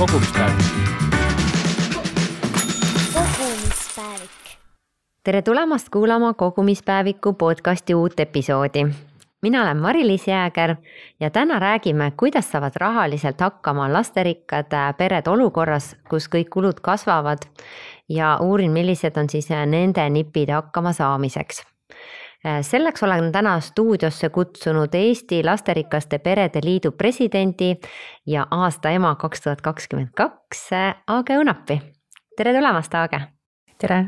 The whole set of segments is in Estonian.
kogumispäevik. kogumispäevik. tere tulemast kuulama Kogumispäeviku podcasti uut episoodi. mina olen Mari-Liis Jääger ja täna räägime, kuidas saavad rahaliselt hakkama lasterikkad pered olukorras, kus kõik kulud kasvavad ja uurin, millised on siis nende nipid hakkama saamiseks selleks olen täna stuudiosse kutsunud Eesti Lasterikaste Perede Liidu presidendi ja aasta ema kaks tuhat kakskümmend kaks, Aage Õunapi. tere tulemast, Aage. tere.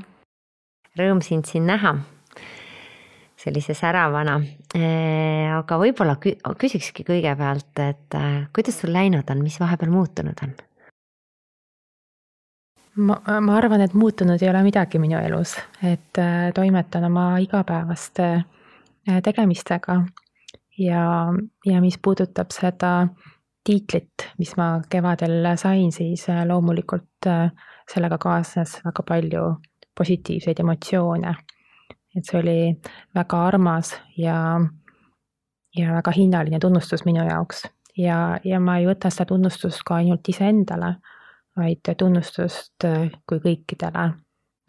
Rõõm sind siin näha sellise säravana. aga võib-olla küsikski kõigepealt, et kuidas sul läinud on, mis vahepeal muutunud on? Ma, ma arvan, et muutunud ei ole midagi minu elus, et äh, toimetan oma igapäevaste äh, tegemistega. Ja, ja mis puudutab seda tiitlit, mis ma kevadel sain, siis äh, loomulikult sellega kaasnes väga palju positiivseid emotsioone. et see oli väga armas ja, ja väga hinnaline tunnustus minu jaoks. Ja, ja ma ei võta seda tunnustust ka ainult iseendale vaid tunnustust äh, kui kõikidele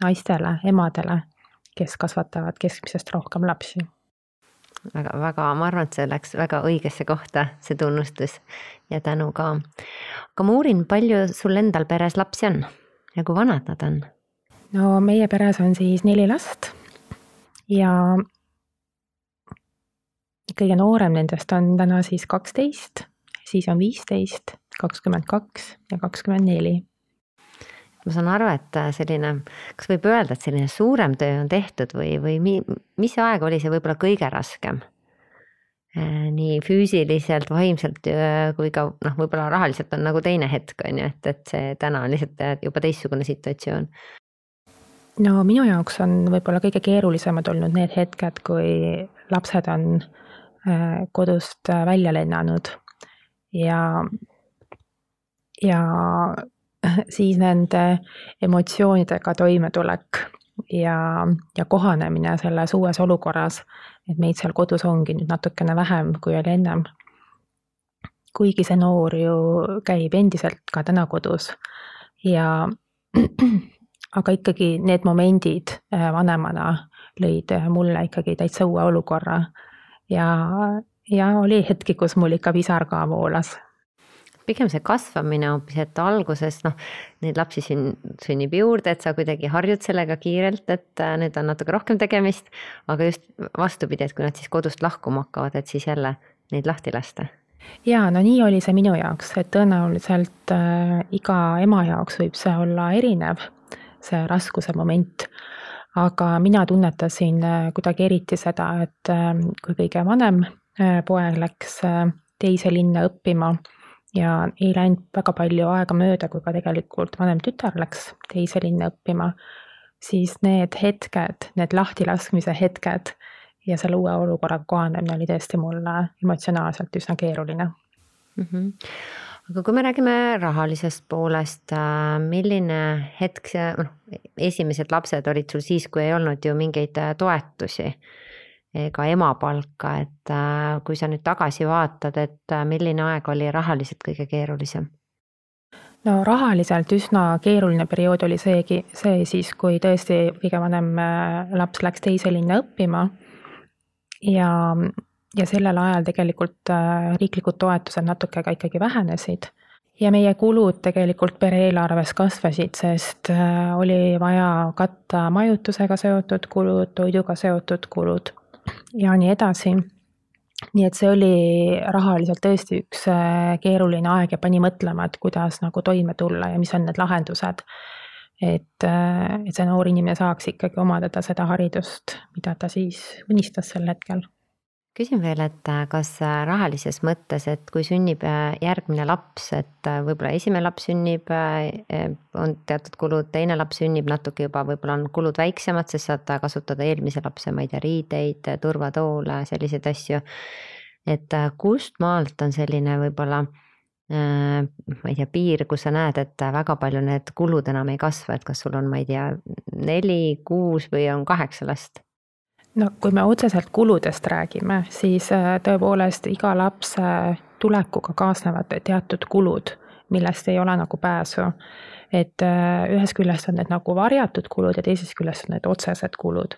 naistele, emadele, kes kasvatavad keskmisest rohkem lapsi. väga, väga, ma arvan, et see läks väga õigesse kohta, see tunnustus ja tänu ka. aga ma uurin, palju sul endal peres lapsi on ja kui vanad nad on? no meie peres on siis neli last ja kõige noorem nendest on täna siis kaksteist, siis on viisteist kakskümmend kaks ja kakskümmend neli. ma saan aru, et äh, selline, kas võib öelda, et selline suurem töö on tehtud või, või mi, mis aeg oli see võib-olla kõige raskem? Äh, nii füüsiliselt, vaimselt äh, kui ka noh, võib-olla rahaliselt on nagu teine hetk on ju, et, et see täna on lihtsalt juba teistsugune situatsioon no minu jaoks on võib-olla kõige keerulisemad olnud need hetked, kui lapsed on kodust välja lennanud ja ja siis nende emotsioonidega toimetulek ja, ja kohanemine selles uues olukorras, et meid seal kodus ongi nüüd natukene vähem, kui oli ennem. kuigi see noor ju käib endiselt ka täna kodus ja aga ikkagi need momendid äh, vanemana lõid mulle ikkagi täitsa uue olukorra ja, ja oli hetki, kus mul ikka pisar ka voolas pigem see kasvamine hoopis, et alguses noh, neid lapsi sünn-, sünnib juurde, et sa kuidagi harjud sellega kiirelt, et äh, nüüd on natuke rohkem tegemist. aga just vastupidi, et kui nad siis kodust lahkuma hakkavad, et siis jälle neid lahti lasta. ja no nii oli see minu jaoks, et tõenäoliselt äh, iga ema jaoks võib see olla erinev, see raskuse moment aga mina tunnetasin äh, kuidagi eriti seda, et äh, kui kõige vanem poeg läks teise linna õppima ja ei läinud väga palju aega mööda, kui ka tegelikult vanem tütar läks teise linna õppima, siis need hetked, need lahtilaskmise hetked ja selle uue olukorraga kohanemine oli tõesti mulle emotsionaalselt üsna keeruline mm. -hmm. aga kui me räägime rahalisest poolest, äh, milline hetk see, noh, esimesed lapsed olid sul siis, kui ei olnud ju mingeid äh, toetusi ega emapalka, et äh, kui sa nüüd tagasi vaatad, et äh, milline aeg oli rahaliselt kõige keerulisem? no rahaliselt üsna keeruline periood oli seegi, see siis, kui tõesti kõige vanem äh, laps läks teise linna õppima. ja, ja sellel ajal tegelikult riiklikud toetused natuke ka ikkagi vähenesid ja meie kulud tegelikult pere eelarves kasvasid, sest oli vaja katta majutusega seotud kulud, toiduga seotud kulud ja nii edasi. nii et see oli rahaliselt tõesti üks äh, keeruline aeg ja pani mõtlema, et kuidas nagu toime tulla ja mis on need lahendused. et, äh, et see noor inimene saaks ikkagi omandada seda haridust, mida ta siis unistas sel hetkel küsin veel, et äh, kas äh, rahalises mõttes, et kui sünnib äh, järgmine laps, et võib-olla esimene laps sünnib, on teatud kulud, teine laps sünnib natuke juba, võib-olla on kulud väiksemad, sest saad kasutada eelmise lapse, ma ei tea, riideid, turvatoole, selliseid asju. et kust maalt on selline võib-olla ma ei tea, piir, kus sa näed, et väga palju need kulud enam ei kasva, et kas sul on, ma ei tea, neli, kuus või on kaheksa last? No kui me otseselt kuludest räägime, siis äh, tõepoolest iga lapse tulekuga kaasnevad teatud kulud, millest ei ole nagu pääsu. et äh, ühest küljest on need nagu varjatud kulud ja teisest küljest on need otsesed kulud.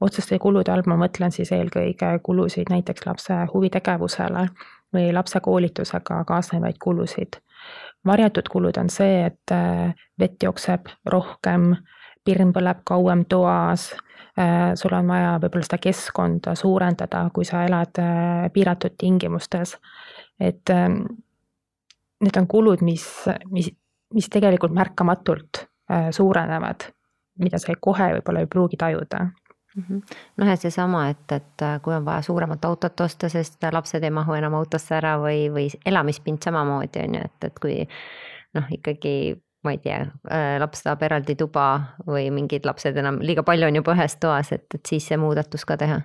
otseste kulude all ma mõtlen siis eelkõige kulusid näiteks lapse huvitegevusele või lapse koolitusega kaasnevaid kulusid. varjatud kulud on see, et äh, vett jookseb rohkem, pirn põleb kauem toas Äh, sul on vaja võib-olla seda keskkonda suurendada, kui sa elad äh, piiratud tingimustes. et ähm, need on kulud, mis, mis, mis tegelikult märkamatult äh, suurenevad, mida sa kohe võib-olla ei pruugi tajuda mhm. noh, et seesama, et, et kui on vaja suuremat autot osta, sest lapsed ei mahu enam autosse ära või, või elamispind samamoodi on ju, et, et kui noh, ikkagi ma ei tea, äh, laps tahab eraldi tuba või mingid lapsed enam, liiga palju on juba ühes toas, et, et siis see muudatus ka teha?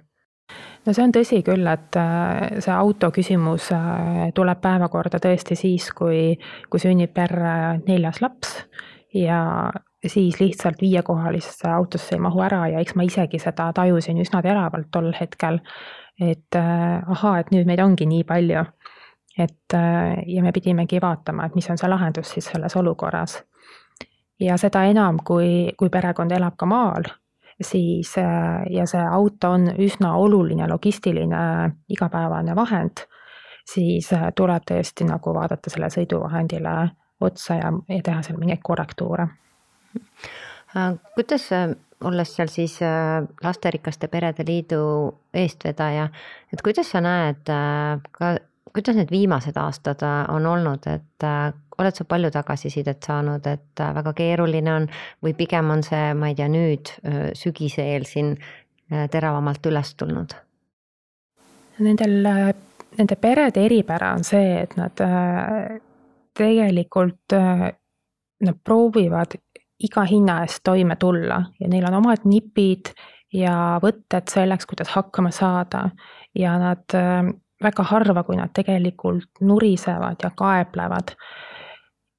no see on tõsi küll, et äh, see auto küsimus äh, tuleb päevakorda tõesti siis, kui, kui sünnib perre neljas laps ja siis lihtsalt viiekohalisesse autosse ei mahu ära ja eks ma isegi seda tajusin üsna teravalt tol hetkel. et ahaa, et nüüd meid ongi nii palju et ja me pidimegi vaatama, et mis on see lahendus siis selles olukorras. ja seda enam, kui, kui perekond elab ka maal, siis ja see auto on üsna oluline logistiline igapäevane vahend, siis tuleb tõesti nagu vaadata selle sõiduvahendile otsa ja, ja teha seal mingeid korrektuure. kuidas olles seal siis Lasterikaste Perede Liidu eestvedaja, et kuidas sa näed ka kuidas need viimased aastad äh, on olnud, et äh, oled sa palju tagasisidet saanud, et äh, väga keeruline on või pigem on see, ma ei tea, nüüd sügise eel siin teravamalt üles tulnud? Nendel, nende perede eripära on see, et nad tegelikult, nad proovivad iga hinna eest toime tulla ja neil on omad nipid ja võtted selleks, kuidas hakkama saada ja nad väga harva, kui nad tegelikult nurisevad ja kaeblevad.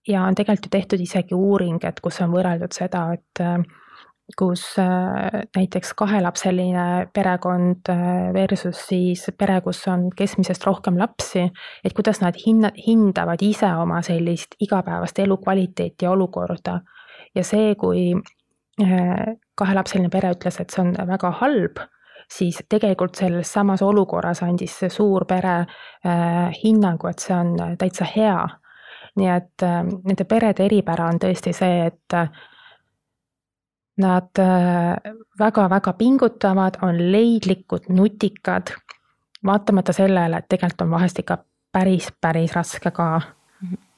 ja on tegelikult ju tehtud isegi uuring, et kus on võrreldud seda, et äh, kus äh, näiteks kahelapseline perekond äh, versus siis pere, kus on keskmisest rohkem lapsi, et kuidas nad hinna, hindavad ise oma sellist igapäevast elukvaliteeti ja olukorda. ja see, kui kahelapseline pere ütles, et see on väga halb siis tegelikult selles samas olukorras andis see suur pere äh, hinnangu, et see on täitsa hea. nii et äh, nende perede eripära on tõesti see, et äh, nad väga-väga pingutavad, on leidlikud, nutikad, vaatamata sellele, et tegelikult on vahest ikka päris, päris raske ka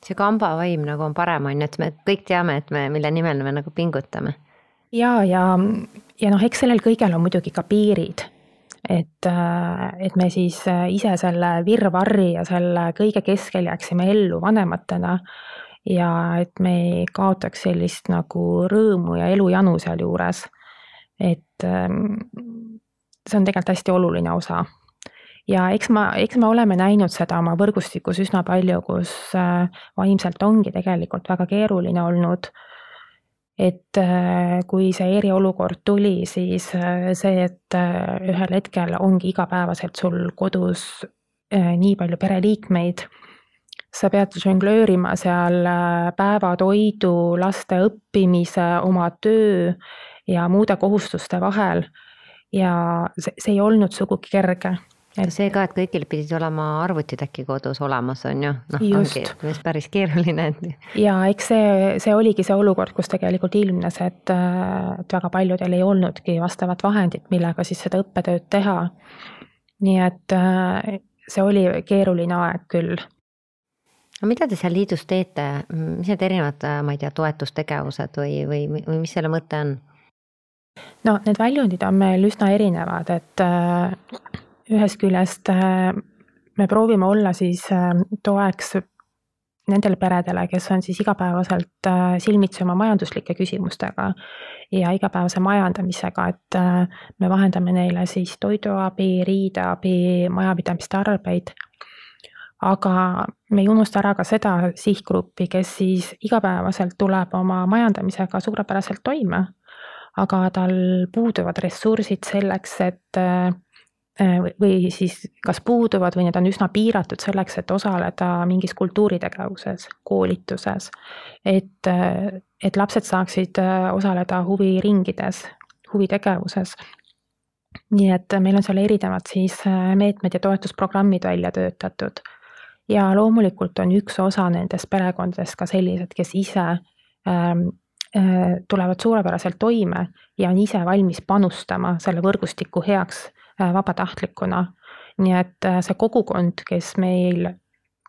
see kamba vaim nagu on parem, on ju, et me kõik teame, et me, mille nimel me nagu pingutame. Ja, ja ja noh, eks sellel kõigel on muidugi ka piirid. et, äh, et me siis äh, ise selle virvarri ja selle kõige keskel jääksime ellu vanematena ja et me ei kaotaks sellist nagu rõõmu ja elujanu sealjuures. et ähm, see on tegelikult hästi oluline osa ja eks ma, eks me oleme näinud seda oma võrgustikus üsna palju, kus äh, vaimselt ongi tegelikult väga keeruline olnud et äh, kui see eriolukord tuli, siis äh, see, et äh, ühel hetkel ongi igapäevaselt sul kodus nii palju pereliikmeid, sa pead žonglöörima seal päevatoidu, laste õppimise, oma töö ja muude kohustuste vahel. ja see, see ei olnud sugugi kerge see ka, et kõigil pidid olema arvutid äkki kodus olemas, on ju, noh, ongi päris keeruline. ja eks see, see oligi see olukord, kus tegelikult ilmnes, et, et väga paljudel ei olnudki vastavat vahendit, millega siis seda õppetööd teha. nii et see oli keeruline aeg küll no mida te seal liidus teete, mis need erinevad, ma ei tea, toetustegevused või, või, või mis selle mõte on? no need väljundid on meil üsna erinevad, et ühest küljest äh, me proovime olla siis äh, toeks nendele peredele, kes on siis igapäevaselt äh, silmitsi oma majanduslike küsimustega ja igapäevase majandamisega, et me vahendame neile siis toiduabi, riideabi, majapidamistarbeid. aga me ei unusta ära ka seda sihtgruppi, kes siis igapäevaselt tuleb oma majandamisega suurepäraselt toime, aga tal puuduvad ressursid selleks, et või siis kas puuduvad või need on üsna piiratud selleks, et osaleda mingis kultuuritegevuses, koolituses. et, et lapsed saaksid osaleda huviringides, huvitegevuses. nii et meil on seal erinevad siis meetmed ja toetusprogrammid välja töötatud. ja loomulikult on üks osa nendest perekondadest ka sellised, kes ise ähm, tulevad suurepäraselt toime ja on ise valmis panustama selle võrgustiku heaks Äh, vabatahtlikuna. nii et äh, see kogukond, kes meil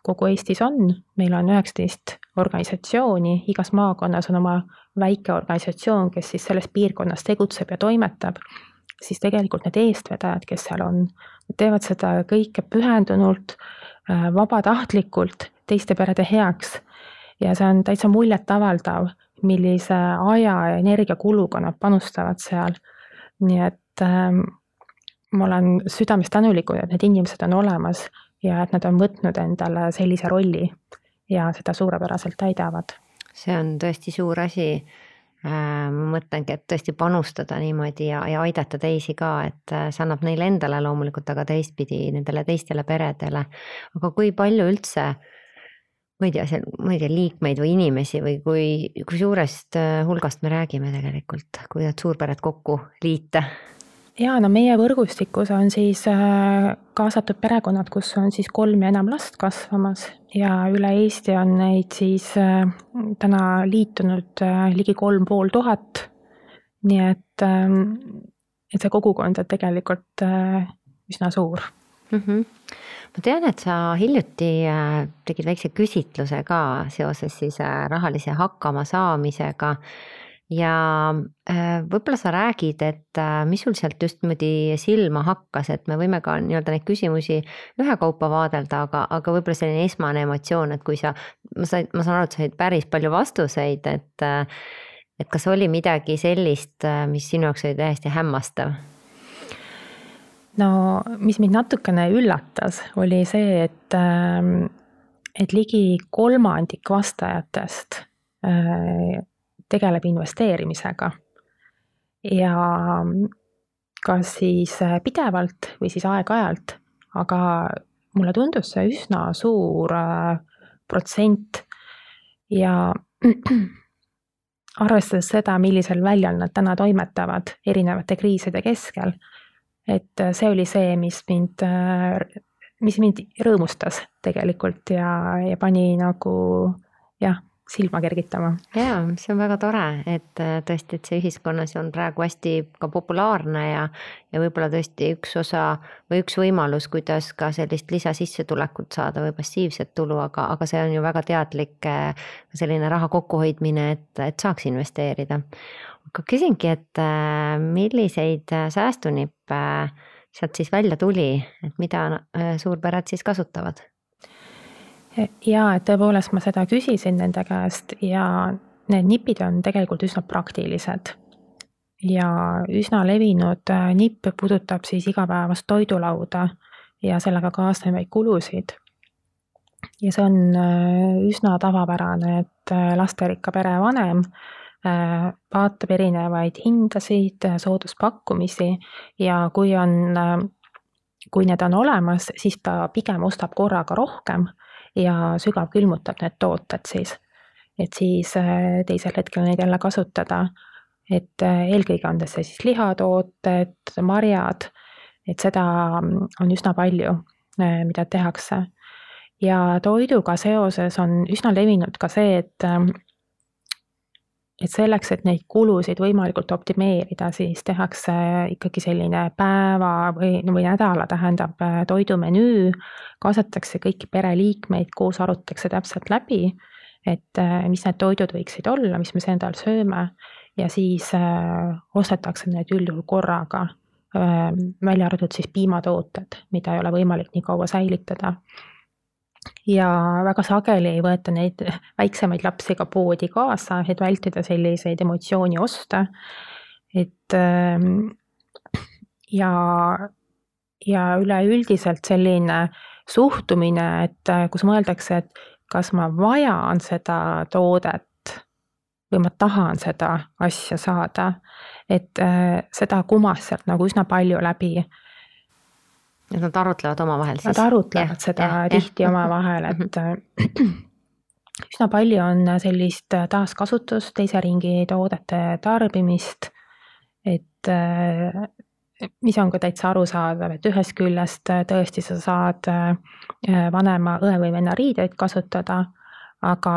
kogu Eestis on, meil on üheksateist organisatsiooni, igas maakonnas on oma väike organisatsioon, kes siis selles piirkonnas tegutseb ja toimetab, siis tegelikult need eestvedajad, kes seal on, teevad seda kõike pühendunult, äh, vabatahtlikult, teiste perede heaks. ja see on täitsa muljetavaldav, millise aja ja energiakuluga nad panustavad seal. nii et ähm, ma olen südamest tänulik, et need inimesed on olemas ja et nad on võtnud endale sellise rolli ja seda suurepäraselt täidavad. see on tõesti suur asi. Äh, ma mõtlengi, et tõesti panustada niimoodi ja, ja aidata teisi ka, et äh, see annab neile endale loomulikult, aga teistpidi nendele teistele peredele. aga kui palju üldse ma ei tea, seal, ma ei tea, liikmeid või inimesi või kui, kui suurest äh, hulgast me räägime tegelikult, kui need suurpered kokku liita? Ja no meie võrgustikus on siis äh, kaasatud perekonnad, kus on siis kolm ja enam last kasvamas ja üle Eesti on neid siis äh, täna liitunud äh, ligi kolm pool tuhat. nii et, ähm, et see kogukond on tegelikult üsna suur mm. -hmm. ma tean, et sa hiljuti tegid väikse küsitluse ka seoses siis rahalise hakkamasaamisega ja äh, võib-olla sa räägid, et äh, mis sul sealt just niimoodi silma hakkas, et me võime ka nii-öelda neid küsimusi ühekaupa vaadelda, aga, aga võib-olla selline esmane emotsioon, et kui sa, ma sain, ma saan aru, et sa said päris palju vastuseid, et. Äh, et kas oli midagi sellist, mis sinu jaoks oli täiesti hämmastav? no mis mind natukene üllatas, oli see, et, ähm, et ligi kolmandik vastajatest tegeleb investeerimisega. ja kas siis pidevalt või siis aeg-ajalt, aga mulle tundus see üsna suur äh, protsent ja arvestades seda, millisel väljal nad täna toimetavad erinevate kriiside keskel, et see oli see, mis mind, äh, mis mind rõõmustas tegelikult ja, ja pani nagu jah, silma kergitama. jaa, see on väga tore, et äh, tõesti, et see ühiskonnas on praegu hästi ka populaarne ja, ja võib-olla tõesti üks osa või üks võimalus, kuidas ka sellist lisasissetulekut saada või passiivset tulu, aga, aga see on ju väga teadlik äh, selline raha kokkuhoidmine, et, et saaks investeerida. aga küsingi, et äh, milliseid säästunippe sealt siis välja tuli, et mida suurpered siis kasutavad? Jaa, et tõepoolest ma seda küsisin nende käest ja need nipid on tegelikult üsna praktilised. ja üsna levinud äh, nipp puudutab siis igapäevast toidulauda ja sellega kaasnevaid kulusid. ja see on äh, üsna tavapärane, et äh, lasterikka pere vanem vaatab erinevaid hindasid, sooduspakkumisi ja kui on, kui need on olemas, siis ta pigem ostab korraga rohkem ja sügavkülmutab need tooted siis. et siis äh, teisel hetkel neid jälle kasutada. et äh, eelkõige on see siis lihatooted, marjad, et seda mm, on üsna palju, äh, mida tehakse. ja toiduga seoses on üsna levinud ka see, et et selleks, et neid kulusid võimalikult optimeerida, siis tehakse ikkagi selline päeva või, või nädala, tähendab toidumenüü, kaasatakse kõiki pereliikmeid, koos arutatakse täpselt läbi, et mis need toidud võiksid olla, mis me endal sööme. Ja siis äh, ostetakse need üldjuhul korraga äh,, välja arvatud siis piimatooted, mida ei ole võimalik nii kaua säilitada ja väga sageli ei võeta neid väiksemaid lapsi ka poodi kaasa, et vältida selliseid emotsioonioste. et ähm, ja, ja üleüldiselt selline suhtumine, et kus mõeldakse, et kas ma vajan seda toodet või ma tahan seda asja saada, et äh, seda kumas sealt nagu üsna palju läbi et nad arutlevad omavahel siis? Nad arutlevad ja, seda ja, tihti ja. omavahel, et mhm. üsna palju on sellist taaskasutust, teise ringi toodete tarbimist, et mis on ka täitsa arusaadav, et ühest küljest tõesti sa saad vanema õe või venna riideid kasutada aga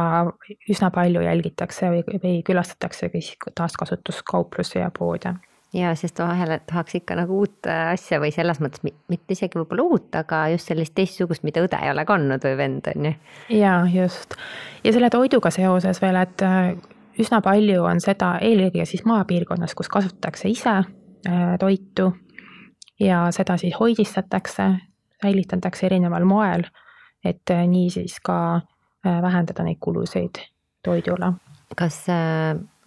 üsna palju jälgitakse või, või külastatakse taaskasutuskauplusi ja poode ja sest vahel tahaks ikka nagu uut äh, asja või selles mõttes mitte isegi võib-olla uut, aga just sellist teistsugust, mida õde ei ole kandnud või vend on ju. ja just ja selle toiduga seoses veel, et äh, üsna palju on seda eelkõige siis maapiirkonnas, kus kasutatakse ise äh, toitu ja seda siis hoidistatakse, säilitatakse erineval moel, et nii siis ka Äh, vähendada neid kulusid toidule. kas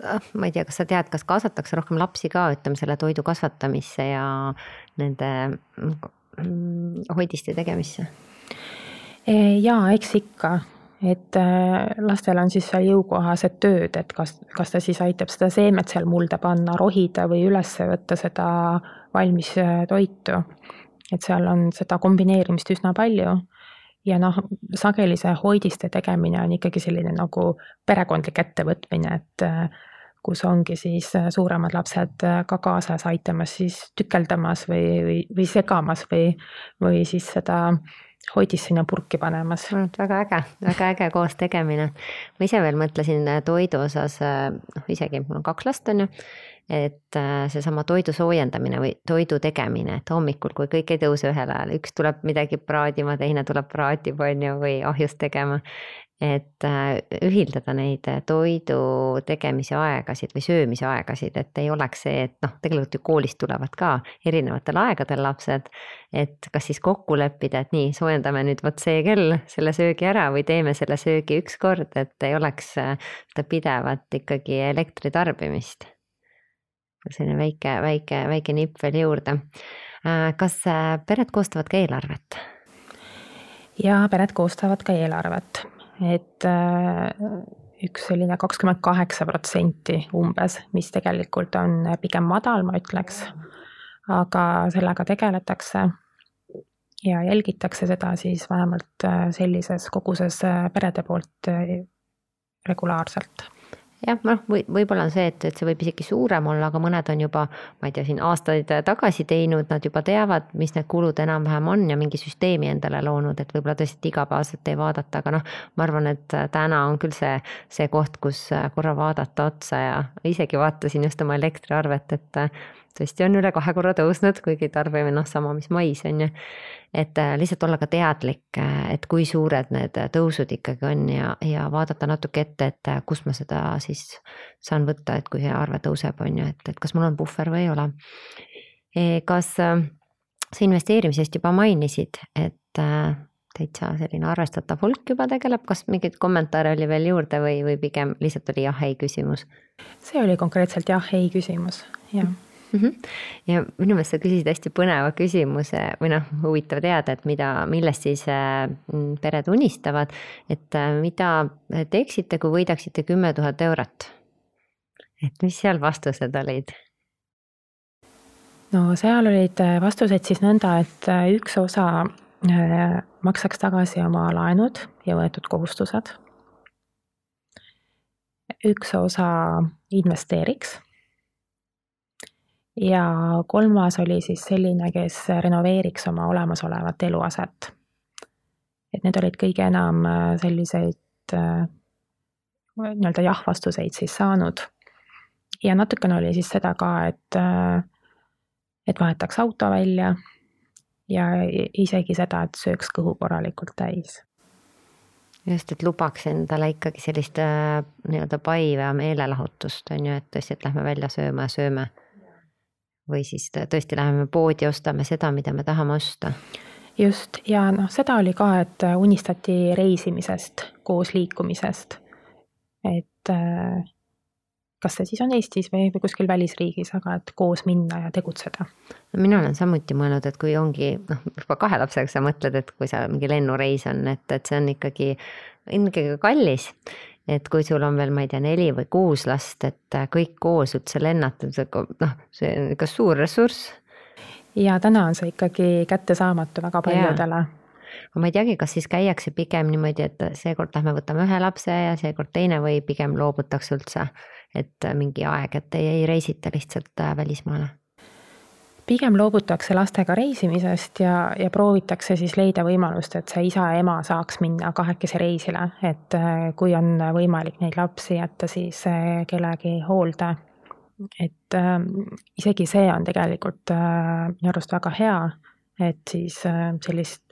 ma ei tea, kas sa tead, kas kaasatakse rohkem lapsi ka, ütleme selle toidu kasvatamisse ja nende mm, hoidiste tegemisse? Äh, jaa, eks ikka, et äh, lastel on siis seal jõukohased tööd, et kas, kas ta siis aitab seda seemet seal mulda panna, rohida või üles võtta seda valmis toitu. et seal on seda kombineerimist üsna palju ja noh, sageli see hoidiste tegemine on ikkagi selline nagu perekondlik ettevõtmine, et äh, kus ongi siis äh, suuremad lapsed äh, ka kaasas aitamas siis tükeldamas või, või, või segamas või, või siis seda hoidist sinna purki panemas. väga äge, väga äge koos tegemine. ma ise veel mõtlesin toidu osas, noh isegi mul on kaks last, on ju et äh, seesama toidu soojendamine või toidu tegemine, et hommikul, kui kõik ei tõuse ühel ajal, üks tuleb midagi praadima, teine tuleb praatib, on ju, või ahjust tegema. et äh, ühildada neid toidu tegemise aegasid või söömise aegasid, et ei oleks see, et noh, tegelikult ju koolist tulevad ka erinevatel aegadel lapsed. et kas siis kokku leppida, et nii, soojendame nüüd vot see kell selle söögi ära või teeme selle söögi üks kord, et ei oleks äh, seda pidevat ikkagi elektri tarbimist selline väike, väike, väike nipp veel juurde. Äh, kas äh, pered koostavad ka eelarvet? ja pered koostavad ka eelarvet, et äh, üks selline kakskümmend kaheksa protsenti umbes, mis tegelikult on pigem madal, ma ütleks. aga sellega tegeletakse ja jälgitakse seda siis vähemalt sellises koguses perede poolt regulaarselt jah, noh, või võib-olla on see, et, et see võib isegi suurem olla, aga mõned on juba, ma ei tea, siin aastaid tagasi teinud, nad juba teavad, mis need kulud enam-vähem on ja mingi süsteemi endale loonud, et võib-olla tõesti igapäevaselt ei vaadata, aga noh, ma arvan, et täna on küll see, see koht, kus korra vaadata otsa ja isegi vaatasin just oma elektriarvet, et tõesti on üle kahe korra tõusnud, kuigi tarbime noh, sama, mis mais on ju. et äh, lihtsalt olla ka teadlik, äh, et kui suured need tõusud ikkagi on ja, ja vaadata natuke ette, et äh, kust ma seda siis saan võtta, et kui see arve tõuseb, on ju, et, et kas mul on puhver või ei ole. E, kas sa investeerimisest juba mainisid, et täitsa selline arvestatav hulk juba tegeleb, kas mingeid kommentaare oli veel juurde või, või pigem lihtsalt oli jah-ei küsimus? see oli konkreetselt jah-ei küsimus, jah mm. -hmm. ja minu meelest sa küsisid hästi põneva küsimuse või noh, huvitav teada, et mida, millest siis äh, pered unistavad. et äh, mida teeksite, kui võidaksite kümme tuhat eurot? et mis seal vastused olid? no seal olid äh, vastused siis nõnda, et üks osa maksaks tagasi oma laenud ja võetud kohustused. üks osa investeeriks ja kolmas oli siis selline, kes renoveeriks oma olemasolevat eluaset. et need olid kõige enam äh, selliseid äh, nii-öelda jah-vastuseid siis saanud. ja natukene oli siis seda ka, et, äh, et vahetaks auto välja ja isegi seda, et sööks kõhu korralikult täis just, et lubaks endale ikkagi sellist nii-öelda paiva meelelahutust, on ju, et tõesti, et lähme välja sööma ja sööme või siis tõesti läheme poodi, ostame seda, mida me tahame osta. just, ja noh, seda oli ka, et unistati reisimisest, koos liikumisest. et äh, kas see siis on Eestis või, või kuskil välisriigis, aga et koos minna ja tegutseda. no mina olen samuti mõelnud, et kui ongi noh, juba kahe lapsega sa mõtled, et kui seal mingi lennureis on, et, et see on ikkagi, ikkagi kallis et kui sul on veel, ma ei tea, neli või kuus last, et äh, kõik koos üldse lennata, noh, see on ikka suur ressurss. ja täna on see ikkagi kättesaamatu väga paljudele. ma ei teagi, kas siis käiakse pigem niimoodi, et seekord lähme võtame ühe lapse ja seekord teine või pigem loobutakse üldse, et mingi aeg, et ei, ei reisita lihtsalt äh, välismaale pigem loobutakse lastega reisimisest ja, ja proovitakse siis leida võimalust, et see isa ja ema saaks minna kahekesi reisile, et äh, kui on võimalik neid lapsi jätta siis äh, kellegi hoolde. et äh, isegi see on tegelikult äh, minu arust väga hea, et siis äh, sellist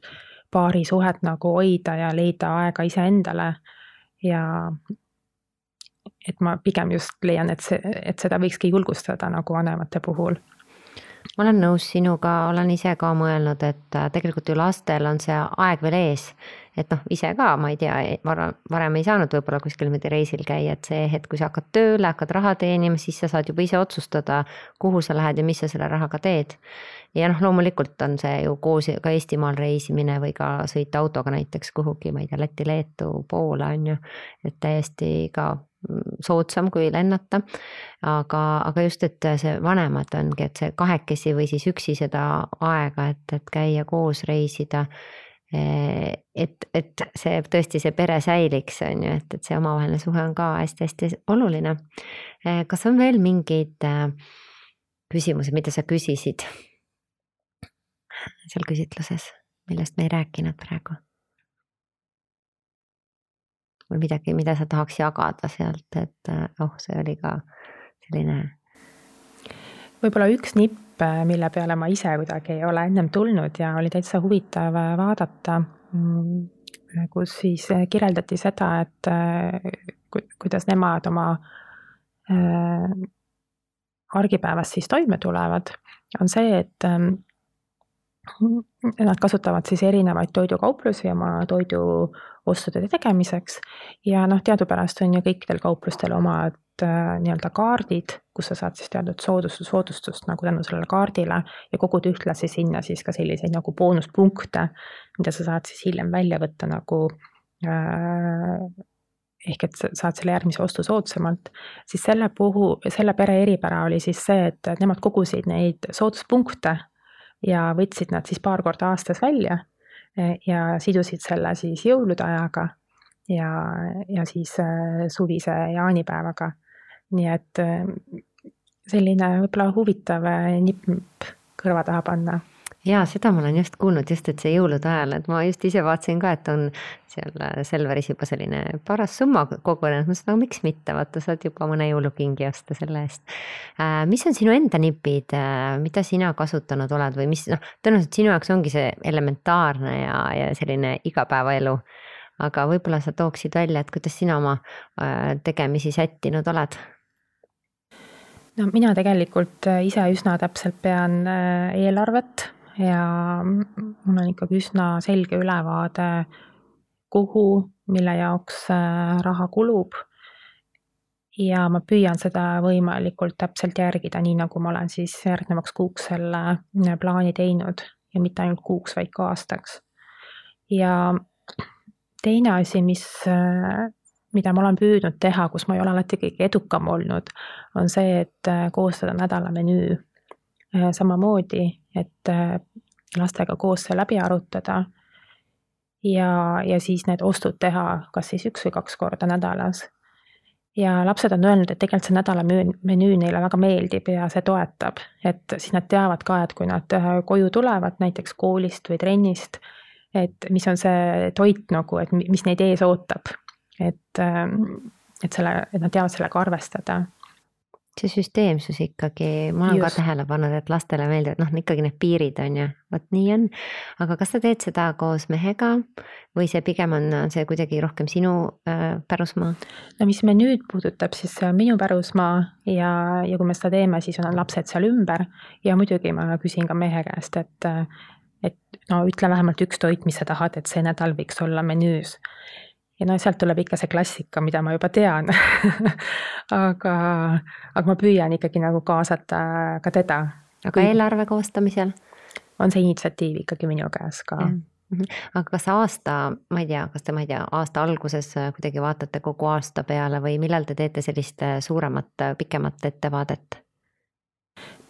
paarisuhet nagu hoida ja leida aega iseendale. Ja et ma pigem just leian, et see, et seda võikski julgustada nagu vanemate puhul ma olen nõus sinuga, olen ise ka mõelnud, et äh, tegelikult ju lastel on see aeg veel ees. et noh, ise ka, ma ei tea, varem, varem ei saanud võib-olla kuskil niimoodi reisil käia, et see hetk, kui sa hakkad tööle, hakkad raha teenima, siis sa saad juba ise otsustada, kuhu sa lähed ja mis sa selle rahaga teed. ja noh, loomulikult on see ju koos ka Eestimaal reisimine või ka sõita autoga näiteks kuhugi, ma ei tea, Lätti, Leetu, Poola on ju, et täiesti ka soodsam kui lennata. aga, aga just, et see vanemad ongi, et see kahekesi või siis üksi seda aega, et, et käia koos, reisida. et, et see tõesti see pere säiliks, on ju, et, et see omavaheline suhe on ka hästi-hästi oluline. kas on veel mingeid äh, küsimusi, mida sa küsisid seal küsitluses, millest me ei rääkinud praegu? Või midagi, mida sa tahaks jagada sealt, et äh, oh, see oli ka selline. võib-olla üks nipp, mille peale ma ise kuidagi ei ole ennem tulnud ja oli täitsa huvitav äh, vaadata, mm, kus siis kirjeldati seda, et kuidas nemad oma äh, argipäevas siis toime tulevad, on see, et Nad kasutavad siis erinevaid toidukauplusi oma toiduostude tegemiseks. Ja noh, teadupärast on ju kõikidel kauplustel omad äh, nii-öelda kaardid, kus sa saad siis teatud soodustus, soodustust nagu tänu sellele kaardile ja kogud ühtlasi sinna siis ka selliseid nagu boonuspunkte, mida sa saad siis hiljem välja võtta nagu äh, ehk et sa saad selle järgmise ostu soodsamalt, siis selle puhul, selle pere eripära oli siis see, et nemad kogusid neid sooduspunkte ja võtsid nad siis paar korda aastas välja eh, ja sidusid selle siis jõulude ajaga ja, ja siis eh, suvise jaanipäevaga. nii et eh, selline võib-olla huvitav nipp kõrva taha panna jaa, seda ma olen just kuulnud, just et see jõulude ajal, et ma just ise vaatasin ka, et on seal äh, Selveris juba selline paras summa kogunenud, ma mõtlesin, aga miks mitte, vaata, saad juba mõne jõulukingi osta selle eest. Äh, mis on sinu enda nipid, äh, mida sina kasutanud oled või mis noh, tõenäoliselt sinu jaoks ongi see elementaarne ja, ja selline igapäevaelu. aga võib-olla sa tooksid välja, et kuidas sina oma tegemisi sättinud oled no mina tegelikult ise üsna täpselt pean eelarvet ja mul on ikkagi üsna selge ülevaade, kuhu, mille jaoks äh, raha kulub. ja ma püüan seda võimalikult täpselt järgida, nii nagu ma olen siis järgnevaks kuuks selle äh, plaani teinud ja mitte ainult kuuks, vaid ka aastaks. ja teine asi, mis, äh, mida ma olen püüdnud teha, kus ma ei ole alati kõige edukam olnud, on see, et koostada nädala menüü samamoodi et äh, lastega koos see läbi arutada. ja, ja siis need ostud teha kas siis üks või kaks korda nädalas. ja lapsed on öelnud, et tegelikult see nädala menüü neile väga meeldib ja see toetab, et siis nad teavad ka, et kui nad äh, koju tulevad näiteks koolist või trennist, et mis on see toit nagu, et mis neid ees ootab. et, ähm, et selle, et nad teavad sellega arvestada see süsteemsus ikkagi, ma olen Just. ka tähele pannud, et lastele meeldivad noh, ikkagi need piirid on ju, vot nii on. aga kas sa teed seda koos mehega või see pigem on, see kuidagi rohkem sinu äh, pärusmaa? no mis menüüd puudutab, siis see on minu pärusmaa ja, ja kui me seda teeme, siis on lapsed seal ümber ja muidugi ma küsin ka mehe käest, et et no ütle vähemalt üks toit, mis sa tahad, et see nädal võiks olla menüüs ja no sealt tuleb ikka see klassika, mida ma juba tean aga, aga ma püüan ikkagi nagu kaasata ka teda. aga Kui... eelarve koostamisel? on see initsiatiiv ikkagi minu käes ka. Mhm. aga kas aasta, ma ei tea, kas te, ma ei tea, aasta alguses kuidagi vaatate kogu aasta peale või millal te teete sellist suuremat, pikemat ettevaadet?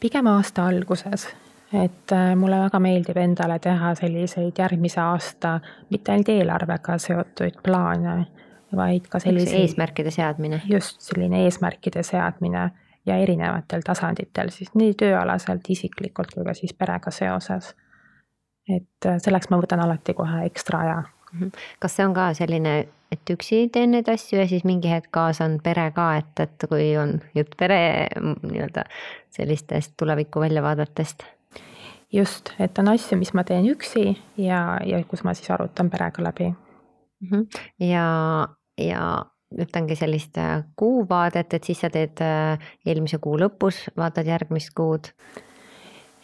pigem aasta alguses et äh, mulle väga meeldib endale teha selliseid järgmise aasta mitte ainult eelarvega seotuid plaane, vaid ka selliseid. eesmärkide seadmine. just, selline eesmärkide seadmine ja erinevatel tasanditel siis nii tööalaselt, isiklikult kui ka siis perega seoses. et äh, selleks ma võtan alati kohe ekstra aja. Mhm. kas see on ka selline, et üksi teen neid asju ja siis mingi hetk kaasan pere ka, et, et kui on jutt pere nii-öelda sellistest tuleviku väljavaadetest? Just, et on asju, mis ma teen üksi ja, ja kus ma siis arutan perega läbi mm. -hmm. ja, ja ütlengi sellist äh, kuuvaadet, et siis sa teed äh, eelmise kuu lõpus, vaatad järgmist kuud?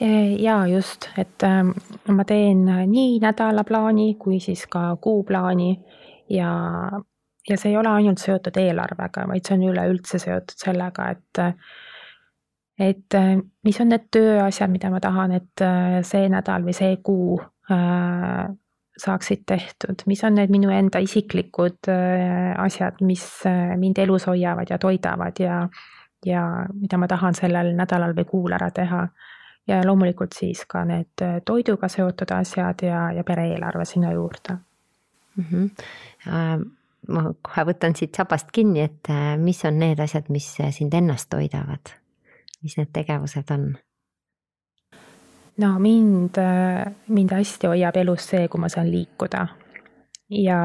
E, ja just, et ähm, ma teen nii nädalaplaani kui siis ka kuuplaani ja, ja see ei ole ainult seotud eelarvega, vaid see on üleüldse seotud sellega, et et mis on need tööasjad, mida ma tahan, et see nädal või see kuu äh, saaksid tehtud, mis on need minu enda isiklikud äh, asjad, mis äh, mind elus hoiavad ja toidavad ja, ja mida ma tahan sellel nädalal või kuul ära teha. ja loomulikult siis ka need äh, toiduga seotud asjad ja, ja pere-eelarve sinna juurde mm. -hmm. Äh, ma kohe võtan siit sabast kinni, et mis on need asjad, mis sind ennast toidavad, mis need tegevused on? no mind, mind hästi hoiab elus see, kui ma saan liikuda. ja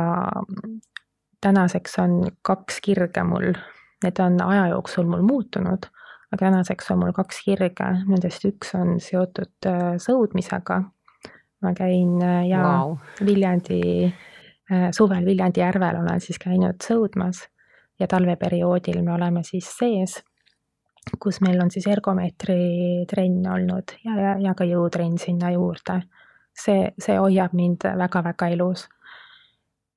tänaseks on kaks kirge mul, need on aja jooksul mul muutunud, aga tänaseks on mul kaks kirge, nendest üks on seotud äh, sõudmisega. ma käin äh, ja wow. Viljandi, äh, suvel Viljandi järvel olen siis käinud sõudmas ja talveperioodil me oleme siis sees kus meil on siis ergomeetri trenn olnud ja, ja, ja ka jõutrenn sinna juurde. see, see hoiab mind väga-väga elus.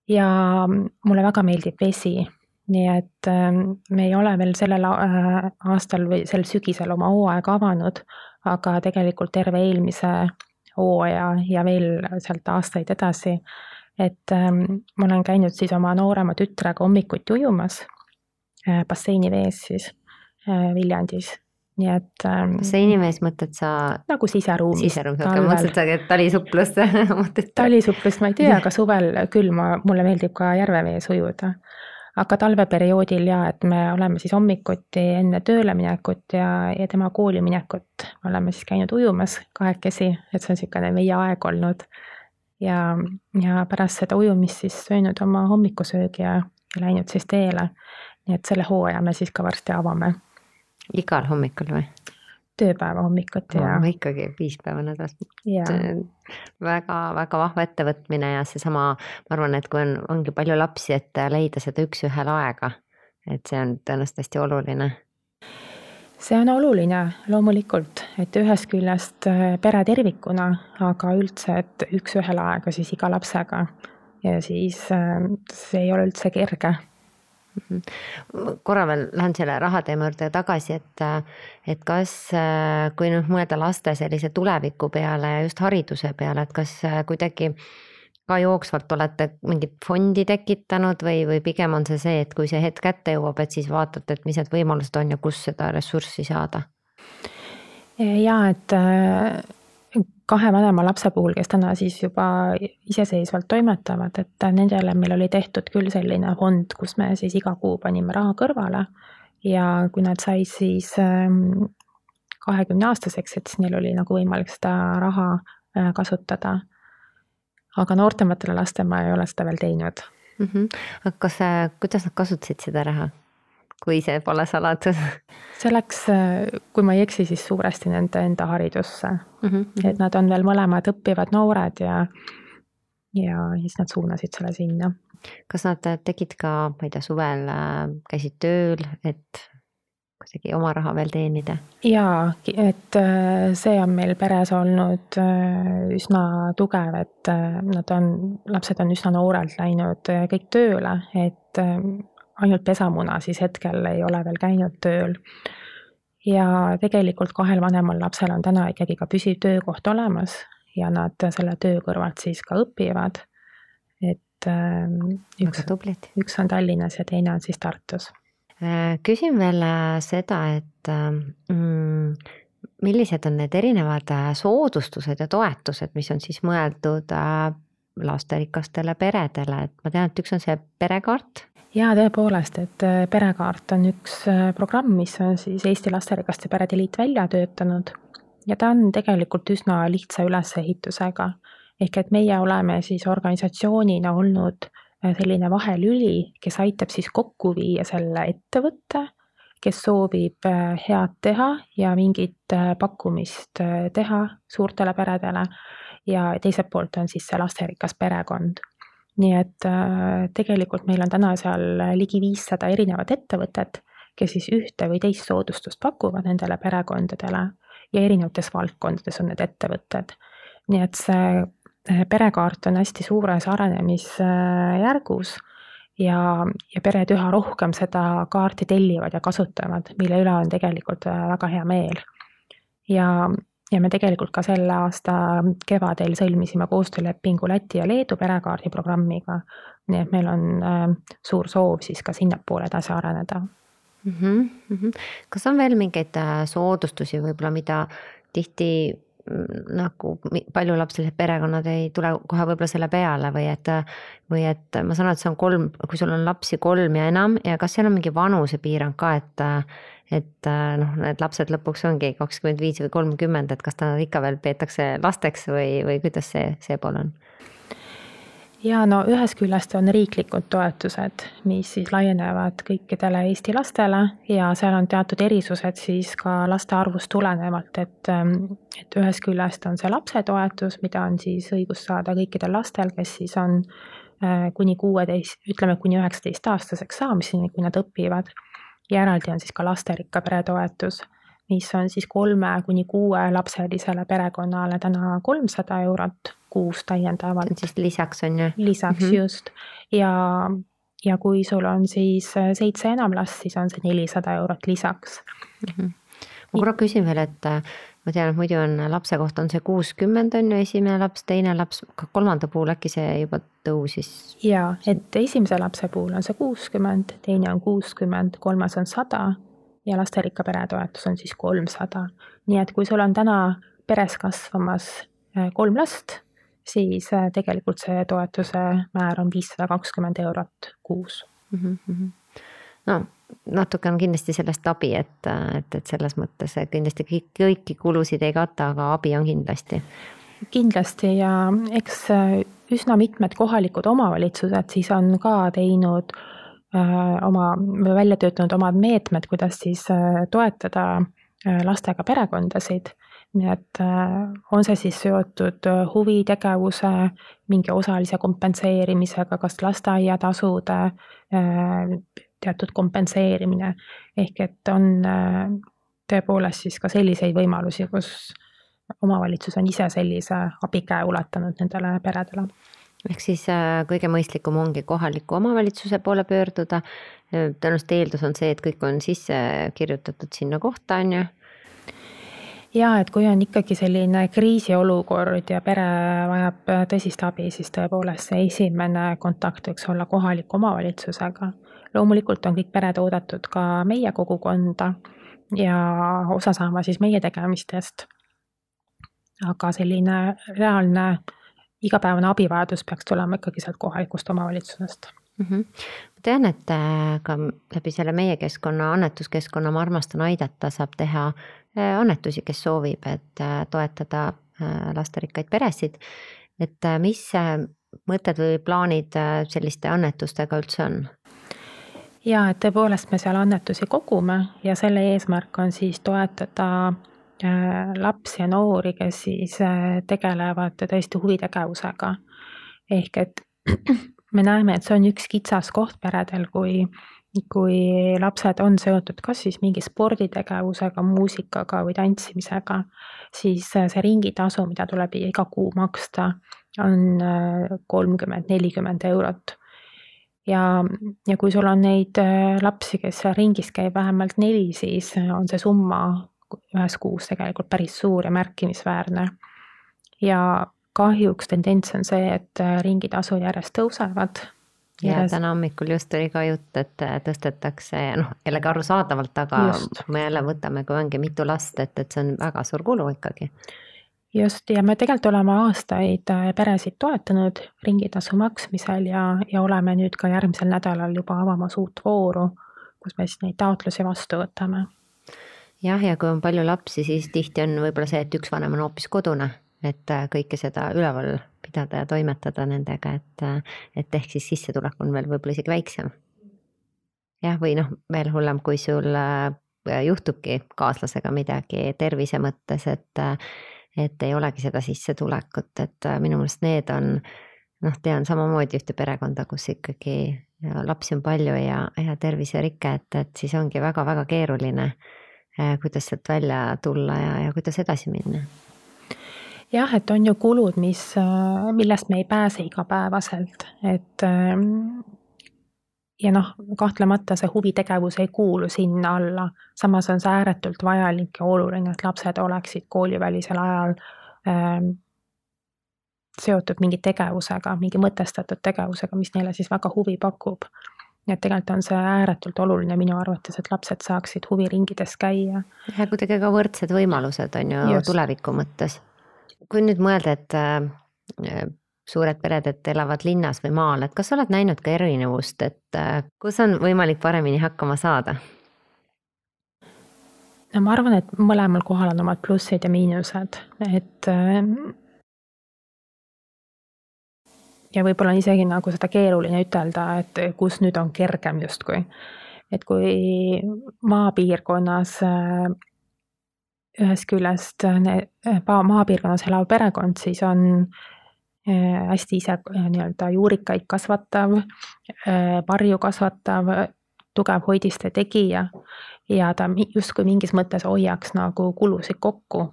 ja mulle väga meeldib vesi, nii et ähm, me ei ole veel sellel äh, aastal või sel sügisel oma hooaega avanud, aga tegelikult terve eelmise hooaja ja veel sealt aastaid edasi, et ähm, ma olen käinud siis oma noorema tütrega hommikuti ujumas äh, basseini vees siis Viljandis, nii et ähm,. see inimes mõtled sa? nagu siseruumis. siseruumis, okei, ma mõtlesin, et talisuplust talisuplust ma ei tea, aga suvel küll ma, mulle meeldib ka järvevees ujuda. aga talveperioodil ja, et me oleme siis hommikuti enne tööle minekut ja, ja tema kooli minekut oleme siis käinud ujumas kahekesi, et see on niisugune meie aeg olnud. ja, ja pärast seda ujumist siis söönud oma hommikusöögi ja, ja läinud siis teele. nii et selle hooaja me siis ka varsti avame igal hommikul või? tööpäeva hommikuti ja. ikkagi viis päeva nädalas. väga-väga vahva ettevõtmine ja seesama, ma arvan, et kui on, ongi palju lapsi, et leida seda üks-ühele aega, et see on tõenäoliselt hästi oluline see on oluline loomulikult, et ühest küljest äh, pere tervikuna, aga üldse, et üks-ühele aega siis iga lapsega. ja siis äh, see ei ole üldse kerge. Korra veel lähen selle rahateema juurde tagasi, et, et kas, kui nüüd mõelda laste sellise tuleviku peale ja just hariduse peale, et kas kuidagi ka jooksvalt olete mingit fondi tekitanud või, või pigem on see see, et kui see hetk kätte jõuab, et siis vaatate, et mis need võimalused on ja kust seda ressurssi saada? ja et kahe vanema lapse puhul, kes täna siis juba iseseisvalt toimetavad, et nendele meil oli tehtud küll selline fond, kus me siis iga kuu panime raha kõrvale ja kui nad said siis ähm, kahekümne aastaseks, et siis neil oli nagu võimalik seda raha äh, kasutada. aga noortematele lastele ma ei ole seda veel teinud mm. -hmm. aga kas, kuidas nad kasutasid seda raha? Kui see pole saladus? see läks, kui ma ei eksi, siis suuresti nende enda haridusse mm. -hmm. et nad on veel mõlemad õppivad noored ja, ja siis nad suunasid selle sinna. kas nad tegid ka, ma ei tea, suvel äh, käisid tööl, et kuidagi oma raha veel teenida? jaa, et äh, see on meil peres olnud äh, üsna tugev, et nad on, lapsed on üsna noorelt läinud kõik tööle, et ainult pesamuna siis hetkel ei ole veel käinud tööl. ja tegelikult kahel vanemal lapsel on täna ikkagi ka püsiv töökoht olemas ja nad selle töö kõrvalt siis ka õpivad. et ähm, üks, üks on Tallinnas ja teine on siis Tartus. Äh, küsin veel äh, seda, et ähm, mm, millised on need erinevad äh, soodustused ja toetused, mis on siis mõeldud lasterikastele peredele, et ma tean, et üks on see perekaart. Ja tõepoolest, et perekaart on üks programm, mis on siis Eesti Lasterikaste Perede Liit välja töötanud ja ta on tegelikult üsna lihtsa ülesehitusega. ehk et meie oleme siis organisatsioonina olnud selline vahelüli, kes aitab siis kokku viia selle ettevõtte kes soovib äh, head teha ja mingit äh, pakkumist äh, teha suurtele peredele ja teiselt poolt on siis see lasterikas perekond. Nii et tegelikult meil on täna seal ligi viissada erinevat ettevõtet, kes siis ühte või teist soodustust pakuvad nendele perekondadele ja erinevates valdkondades on need ettevõtted. nii et see perekaart on hästi suures arenemisjärgus ja, ja pered üha rohkem seda kaarti tellivad ja kasutavad, mille üle on tegelikult äh, väga hea meel. ja, ja me tegelikult ka selle aasta kevadel sõlmisime koostöölepingu Läti ja Leedu perekaardi programmiga. nii et meil on äh, suur soov siis ka sinnapoole edasi areneda mm -hmm. kas on veel mingeid äh, soodustusi võib-olla, mida tihti nagu paljulapselised perekonnad ei tule kohe võib-olla selle peale või et, või et ma saan aru, et see on kolm, kui sul on lapsi kolm ja enam ja kas seal on mingi vanusepiirang ka, et et noh, need lapsed lõpuks ongi kakskümmend viis või kolmkümmend, et kas ta ikka veel peetakse lasteks või, või kuidas see, see pool on? Ja no ühest küljest on riiklikud toetused, mis siis laienevad kõikidele Eesti lastele ja seal on teatud erisused siis ka laste arvust tulenevalt, et, ähm, et ühest küljest on see lapsetoetus, mida on siis õigus saada kõikidel lastel, kes siis on äh, kuni kuueteist, ütleme kuni üheksateistaastaseks saamiseni, kui nad õpivad. ja eraldi on siis ka lasterikka pere toetus, mis on siis kolme kuni kuuelapselisele perekonnale täna kolmsada eurot kuus täiendavalt. siis lisaks on ju? lisaks mm -hmm. just ja, ja kui sul on siis äh, seitse enam last, siis on see nelisada eurot lisaks mm. -hmm. ma korra küsin veel, et äh, ma tean, et muidu on lapse kohta on see kuuskümmend on ju esimene laps, teine laps, kolmanda puhul äkki see juba tõusis? jaa, et esimese lapse puhul on see kuuskümmend, teine on kuuskümmend, kolmas on sada ja lasterikka pere toetus on siis kolmsada. nii et kui sul on täna peres kasvamas äh, kolm last siis äh, tegelikult see toetuse määr on viissada kakskümmend eurot kuus mm. -hmm. no natuke on kindlasti sellest abi, et, et, et selles mõttes kindlasti kõik, kõiki kulusid ei kata, aga abi on kindlasti. kindlasti ja eks äh, üsna mitmed kohalikud omavalitsused siis on ka teinud äh, oma, välja töötanud omad meetmed, kuidas siis toetada lastega perekondasid. Nii et äh, on see siis seotud äh, huvitegevuse mingi osalise kompenseerimisega, kas lasteaiatasude äh, teatud kompenseerimine, ehk et on tõepoolest siis ka selliseid võimalusi, kus omavalitsus on ise sellise abikäe ulatanud nendele peredele ehk siis kõige mõistlikum ongi kohaliku omavalitsuse poole pöörduda. tõenäoliselt eeldus on see, et kõik on sisse kirjutatud sinna kohta, on ju ja et kui on ikkagi selline kriisiolukord ja pere vajab tõsist abi, siis tõepoolest see esimene kontakt võiks olla kohaliku omavalitsusega. loomulikult on kõik pered oodatud ka meie kogukonda ja osa saama siis meie tegemistest. aga selline reaalne igapäevane abivajadus peaks tulema ikkagi sealt kohalikust omavalitsusest mm. -hmm. ma tean, et äh, ka läbi selle meie keskkonna, annetuskeskkonna Ma armastan aidata saab teha äh, annetusi, kes soovib, et äh, toetada lasterikkaid peresid. et mis mõtted või plaanid selliste annetustega üldse on? ja et tõepoolest me seal annetusi kogume ja selle eesmärk on siis toetada lapsi ja noori, kes siis tegelevad tõesti huvitegevusega. ehk et me näeme, et see on üks kitsaskoht peredel, kui, kui lapsed on seotud kas siis mingi sporditegevusega, muusikaga või tantsimisega, siis see ringitasu, mida tuleb iga kuu maksta, on äh, kolmkümmend, nelikümmend eurot. ja, ja kui sul on neid äh, lapsi, kes seal ringis käib vähemalt neli, siis on see summa ühes kuus tegelikult päris suur ja märkimisväärne. ja kahjuks tendents on see, et äh, ringitasud järjest tõusevad ja Järjest- täna hommikul just tuli ka jutt, et äh, tõstetakse, noh jällegi arusaadavalt, aga Just. me jälle võtame, kui ongi mitu last, et, et see on väga suur kulu ikkagi. just, ja me tegelikult oleme aastaid äh, peresid toetanud ringitasu maksmisel ja, ja oleme nüüd ka järgmisel nädalal juba avamas uut vooru, kus me siis neid taotlusi vastu võtame. Jah, ja kui on palju lapsi, siis tihti on võib-olla see, et üks vanem on hoopis kodune, et äh, kõike seda üleval pidada ja toimetada nendega, et, äh, et ehk siis sissetulek on veel võib-olla isegi väiksem. jah, või noh, veel hullem, kui sul äh, juhtubki kaaslasega midagi tervise mõttes, et, äh, et ei olegi seda sissetulekut, et äh, minu meelest need on noh, tean samamoodi ühte perekonda, kus ikkagi lapsi on palju ja, ja terviserike, et, et siis ongi väga-väga keeruline, kuidas sealt välja tulla ja, ja kuidas edasi minna. jah, et on ju kulud, mis, millest me ei pääse igapäevaselt, et ähm, ja noh, kahtlemata see huvitegevus ei kuulu sinna alla, samas on see ääretult vajalik ja oluline, et lapsed oleksid koolivälisel ajal ähm, seotud mingi tegevusega, mingi mõtestatud tegevusega, mis neile siis väga huvi pakub. Nii et tegelikult on see ääretult oluline minu arvates, et lapsed saaksid huviringides käia. ja kuidagi ka võrdsed võimalused on ju Just. tuleviku mõttes. kui nüüd mõelda, et äh, suured pered, et elavad linnas või maal, et kas sa oled näinud ka erinevust, et äh, kus on võimalik paremini hakkama saada? no ma arvan, et mõlemal kohal on omad plussid ja miinused, et ähm, ja võib-olla on isegi nagu seda keeruline ütelda, et kus nüüd on kergem justkui. et kui maapiirkonnas äh, ühest küljest ne- pa- maapiirkonnas elav perekond, siis on äh, hästi ise äh, nii-öelda juurikaid kasvatav, marju kasvatav, tugev hoidiste tegija ja ta justkui mingis mõttes hoiaks nagu kulusid kokku,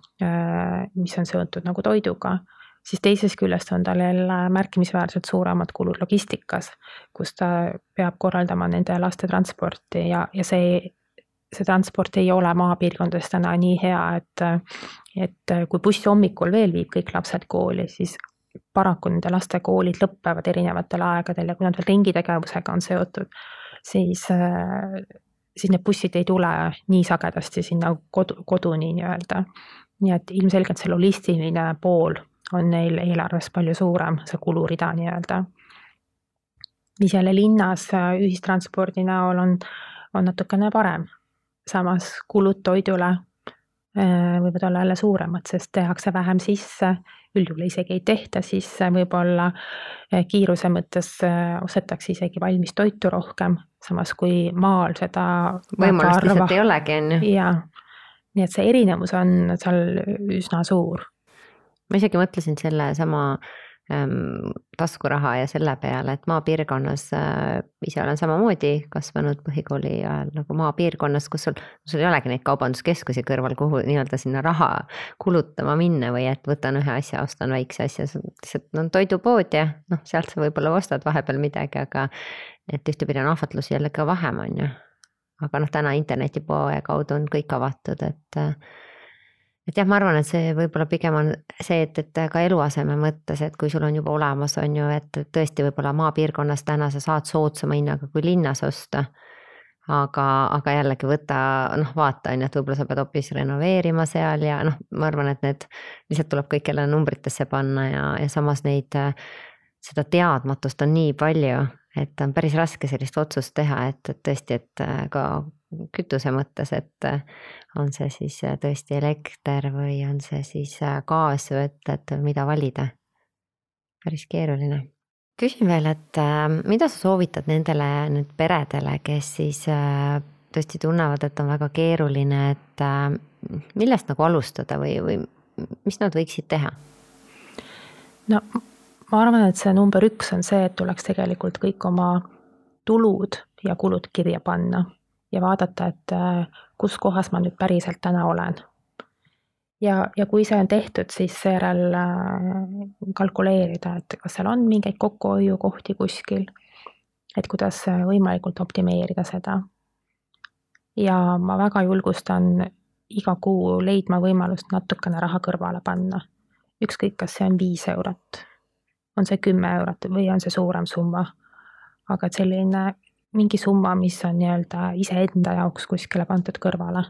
mis on seotud nagu toiduga siis teisest küljest on tal jälle märkimisväärselt suuremad kulud logistikas, kus ta peab korraldama nende laste transporti ja, ja see, see transport ei ole maapiirkondades täna nii hea, et, et kui buss hommikul veel viib kõik lapsed kooli, siis paraku nende laste koolid lõpevad erinevatel aegadel ja kui nad veel ringitegevusega on seotud, siis, siis need bussid ei tule nii sagedasti sinna kodu, koduni nii-öelda. nii et ilmselgelt see logistiline pool on neil eelarves palju suurem, see kulurida nii-öelda. mis jälle linnas äh, ühistranspordi näol on, on natukene parem. samas kulud toidule äh, võivad olla jälle suuremad, sest tehakse vähem sisse, üldjuhul isegi ei tehta sisse, võib-olla äh, kiiruse mõttes ostetakse isegi valmis toitu rohkem, samas kui maal seda võimalust lihtsalt ei olegi, on ju. jaa, nii et see erinevus on seal üsna suur ma isegi mõtlesin sellesama ähm, taskuraha ja selle peale, et maapiirkonnas äh, ise olen samamoodi kasvanud põhikooli ajal nagu maapiirkonnas, kus sul, sul ei olegi neid kaubanduskeskusi kõrval, kuhu nii-öelda sinna raha kulutama minna või et võtan ühe asja, ostan väikse asja, lihtsalt on toidupood ja noh, sealt sa võib-olla ostad vahepeal midagi, aga et ühtepidi on ahvatlusi jälle ka vähem, on ju. aga noh, täna internetipoe kaudu on kõik avatud, et äh, et jah, ma arvan, et see võib-olla pigem on see, et, et ka eluaseme mõttes, et kui sul on juba olemas, on ju, et tõesti võib-olla maapiirkonnas täna sa saad soodsama hinnaga kui linnas osta. aga, aga jällegi võta, noh, vaata on ju, et võib-olla sa pead hoopis renoveerima seal ja noh, ma arvan, et need lihtsalt tuleb kõik jälle numbritesse panna ja, ja samas neid, seda teadmatust on nii palju, et on päris raske sellist otsust teha, et, et tõesti, et ka kütuse mõttes, et on see siis tõesti elekter või on see siis gaas, et, et mida valida. päris keeruline. küsin veel, et mida sa soovitad nendele nüüd peredele, kes siis tõesti tunnevad, et on väga keeruline, et millest nagu alustada või, või mis nad võiksid teha? no ma arvan, et see number üks on see, et tuleks tegelikult kõik oma tulud ja kulud kirja panna ja vaadata, et kus kohas ma nüüd päriselt täna olen. ja, ja kui see on tehtud, siis seejärel kalkuleerida, et kas seal on mingeid kokkuhoiukohti kuskil, et kuidas võimalikult optimeerida seda. ja ma väga julgustan iga kuu leidma võimalust natukene raha kõrvale panna. ükskõik, kas see on viis eurot, on see kümme eurot või on see suurem summa. aga et selline mingi summa, mis on nii-öelda iseenda jaoks kuskile pandud kõrvale.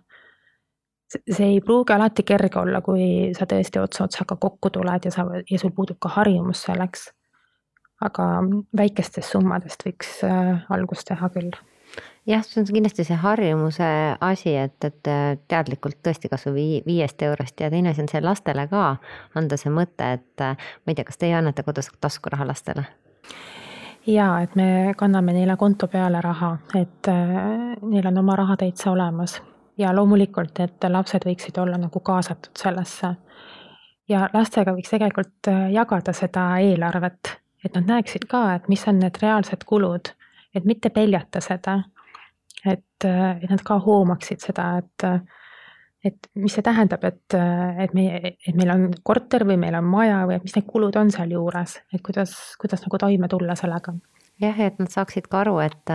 see ei pruugi alati kerge olla, kui sa tõesti ots otsaga kokku tuled ja sa, ja sul puudub ka harjumus selleks. aga väikestest summadest võiks äh, algust teha küll jah, see on kindlasti see harjumuse asi, et, et teadlikult tõesti kasvõi viiest eurost ja teine asi on see lastele ka anda see mõte, et ma ei tea, kas teie annate kodus taskuraha lastele? Jaa, et me kanname neile konto peale raha, et äh, neil on oma raha täitsa olemas ja loomulikult, et lapsed võiksid olla nagu kaasatud sellesse. ja lastega võiks tegelikult äh, jagada seda eelarvet, et nad näeksid ka, et mis on need reaalsed kulud, et mitte peljata seda. et, äh, et nad ka hoomaksid seda, et et mis see tähendab, et, et meie, et meil on korter või meil on maja või et mis need kulud on sealjuures, et kuidas, kuidas nagu toime tulla sellega jah, et nad saaksid ka aru, et,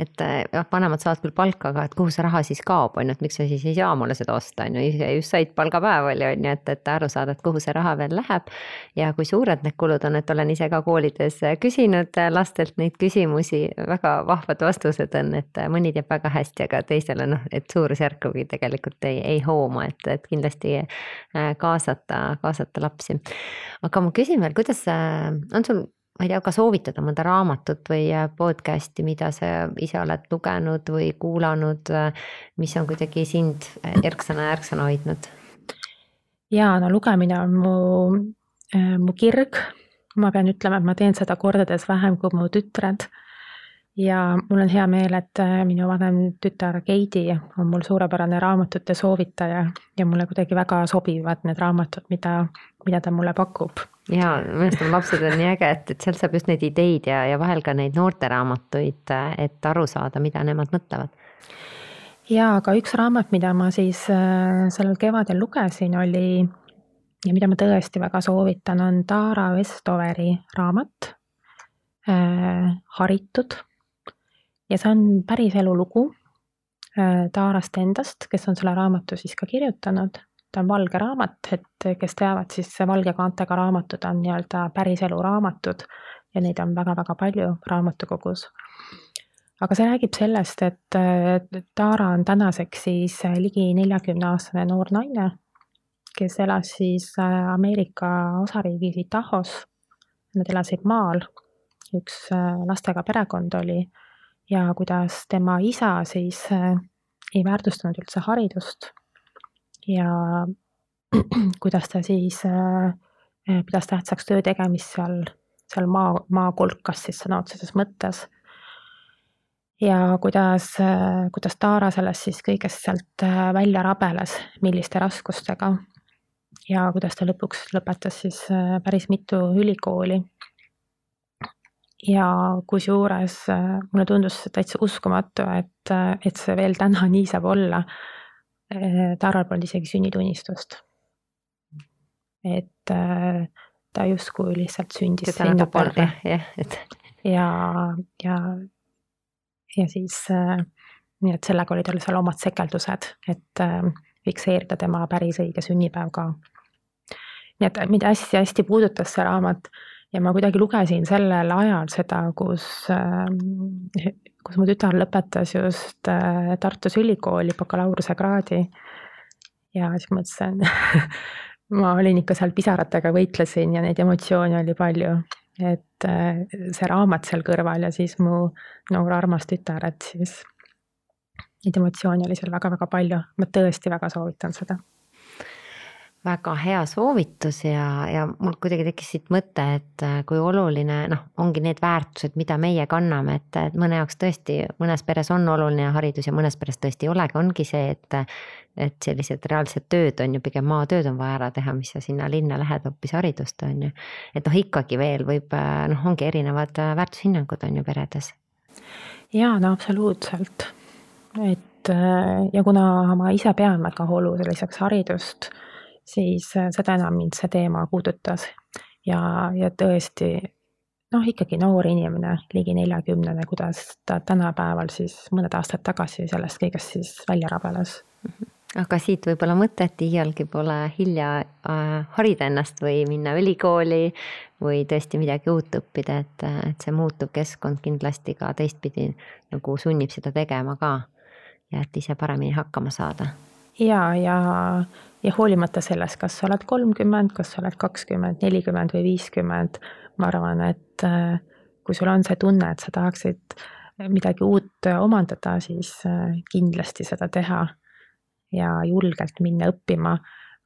et jah, vanemad saavad küll palka, aga et kuhu see raha siis kaob, on ju, et miks sa siis ei saa mulle seda osta, on ju, ise just said palgapäev oli, on ju, et, et aru saada, et kuhu see raha veel läheb. ja kui suured need kulud on, et olen ise ka koolides küsinud lastelt neid küsimusi, väga vahvad vastused on, et mõni teab väga hästi, aga teisele noh, et suurusjärkugi tegelikult ei, ei hooma, et, et kindlasti äh, kaasata, kaasata lapsi. aga ma küsin veel, kuidas äh, on sul ma ei tea, ka soovitada mõnda raamatut või äh, podcast'i, mida sa ise oled lugenud või kuulanud, äh, mis on kuidagi sind äh, erksana ja ärksana hoidnud? jaa, no lugemine on mu, mu kirg. ma pean ütlema, et ma teen seda kordades vähem kui mu tütred. Ja mul on hea meel, et minu vanem tütar Keidi on mul suurepärane raamatute soovitaja ja mulle kuidagi väga sobivad need raamatud, mida, mida ta mulle pakub ja minu arust on lapsed on nii äge, et, et sealt saab just neid ideid ja, ja vahel ka neid noorteraamatuid, et aru saada, mida nemad mõtlevad. ja aga üks raamat, mida ma siis äh, sellel kevadel lugesin, oli ja mida ma tõesti väga soovitan, on Tara Vestoveri raamat äh, Haritud. Ja see on päris elulugu äh, Tarast endast, kes on selle raamatu siis ka kirjutanud ta on valge raamat, et kes teavad, siis valge kaantega raamatud on nii-öelda päriselu raamatud ja neid on väga-väga palju raamatukogus. aga see räägib sellest, et Tara on tänaseks siis ligi neljakümneaastane noor naine, kes elas siis Ameerika osariigis Itahos. Nad elasid maal, üks lastega perekond oli ja kuidas tema isa siis ei väärtustanud üldse haridust ja kuidas ta siis äh, pidas tähtsaks töö tegemist seal, seal maa, maakolkas siis sõna otseses mõttes. ja kuidas, äh, kuidas Taara sellest siis kõigest sealt äh, välja rabeles, milliste raskustega. ja kuidas ta lõpuks lõpetas siis päris mitu ülikooli. Ja kusjuures mulle tundus täitsa uskumatu, et, et see veel täna nii saab olla Taaral polnud isegi sünnitunnistust. et äh, ta justkui lihtsalt sündis sinna peale. jah, et. ja, ja, ja siis äh, nii et sellega oli tal seal omad sekeldused, et äh, fikseerida tema päris õige sünnipäev ka. nii et mind hästi-hästi puudutas see raamat ja ma kuidagi lugesin sellel ajal seda, kus, ähm, kus mu tütar lõpetas just äh, Tartus ülikooli bakalaureusekraadi. ja siis mõtlesin ma olin ikka seal pisaratega võitlesin ja neid emotsioone oli palju. et äh, see raamat seal kõrval ja siis mu noor armas tütar, et siis neid emotsioone oli seal väga-väga palju, ma tõesti väga soovitan seda väga hea soovitus ja, ja mul kuidagi tekkis siit mõte, et äh, kui oluline noh, ongi need väärtused, mida meie kanname, et, et mõne jaoks tõesti mõnes peres on oluline haridus ja mõnes peres tõesti ei olegi, ongi see, et. et sellised reaalsed tööd on ju, pigem maatööd on vaja ära teha, mis sa sinna linna lähed hoopis haridust on ju. et noh, ikkagi veel võib äh, noh, ongi erinevad äh, väärtushinnangud on ju peredes. ja no absoluutselt, et ja kuna ma ise pean väga oluliseks haridust siis äh, seda enam mind see teema puudutas. ja, ja tõesti noh, ikkagi noor inimene, ligi neljakümnene, kuidas ta tänapäeval siis mõned aastad tagasi sellest kõigest siis välja rabeles. aga siit võib-olla mõte, et iialgi pole hilja äh, harida ennast või minna ülikooli või tõesti midagi uut õppida, et, et see muutuv keskkond kindlasti ka teistpidi nagu sunnib seda tegema ka ja et ise paremini hakkama saada. ja, ja, ja hoolimata sellest, kas sa oled kolmkümmend, kas sa oled kakskümmend, nelikümmend või viiskümmend, ma arvan, et äh, kui sul on see tunne, et sa tahaksid midagi uut omandada, siis äh, kindlasti seda teha ja julgelt minna õppima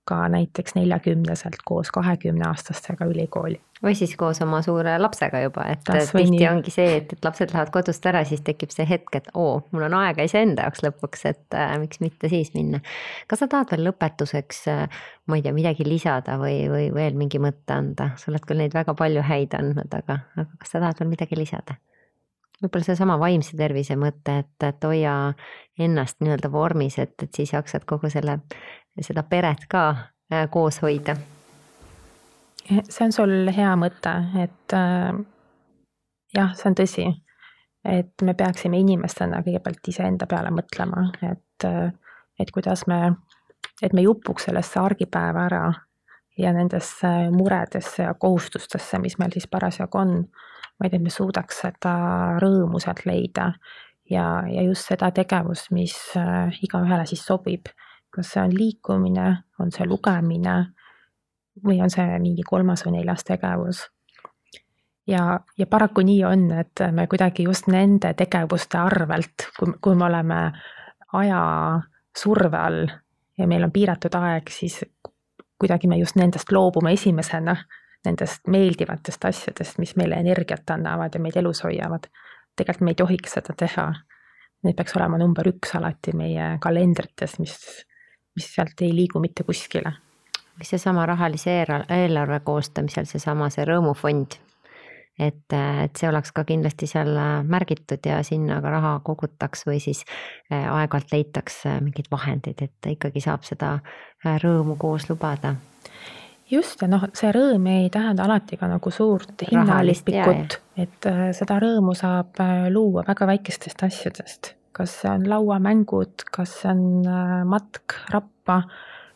ka näiteks neljakümneselt koos kahekümneaastastega ülikooli. või siis koos oma suure lapsega juba, et tihti nii. ongi see, et, et lapsed lähevad kodust ära, siis tekib see hetk, et oo, mul on aega iseenda jaoks lõpuks, et äh, miks mitte siis minna. kas sa tahad veel lõpetuseks äh,, ma ei tea, midagi lisada või, või veel mingi mõtte anda, sa oled küll neid väga palju häid andnud, aga, aga kas sa tahad veel midagi lisada? võib-olla seesama vaimse tervise mõte, et, et hoia ennast nii-öelda vormis, et, et siis jaksad kogu selle, seda peret ka äh, koos hoida. see on sul hea mõte, et äh, jah, see on tõsi, et me peaksime inimestena kõigepealt iseenda peale mõtlema, et, äh, et kuidas me, et me ei upuks sellesse argipäeva ära ja nendesse muredesse ja kohustustesse, mis meil siis parasjagu on vaid et me suudaks seda rõõmu sealt leida ja, ja just seda tegevust, mis äh, igaühele siis sobib. Kas see on liikumine, on see lugemine või on see mingi kolmas või neljas tegevus. ja, ja paraku nii on, et me kuidagi just nende tegevuste arvelt, kui, kui me oleme aja surve all ja meil on piiratud aeg, siis kuidagi me just nendest loobume esimesena nendest meeldivatest asjadest, mis meile energiat annavad ja meid elus hoiavad. tegelikult me ei tohiks seda teha. Need peaks olema number üks alati meie kalendrites, mis, mis sealt ei liigu mitte kuskile. mis seesama rahalise eelarve koostamisel, seesama see rõõmufond, et, et see oleks ka kindlasti seal märgitud ja sinna ka raha kogutaks või siis eh, aeg-ajalt leitaks mingeid vahendeid, et ikkagi saab seda rõõmu koos lubada just, ja noh, see rõõm ei tähenda alati ka nagu suurt hinnalipikut, et äh, seda rõõmu saab äh, luua väga väikestest asjadest. Kas see on lauamängud, kas see on äh, matk rappa.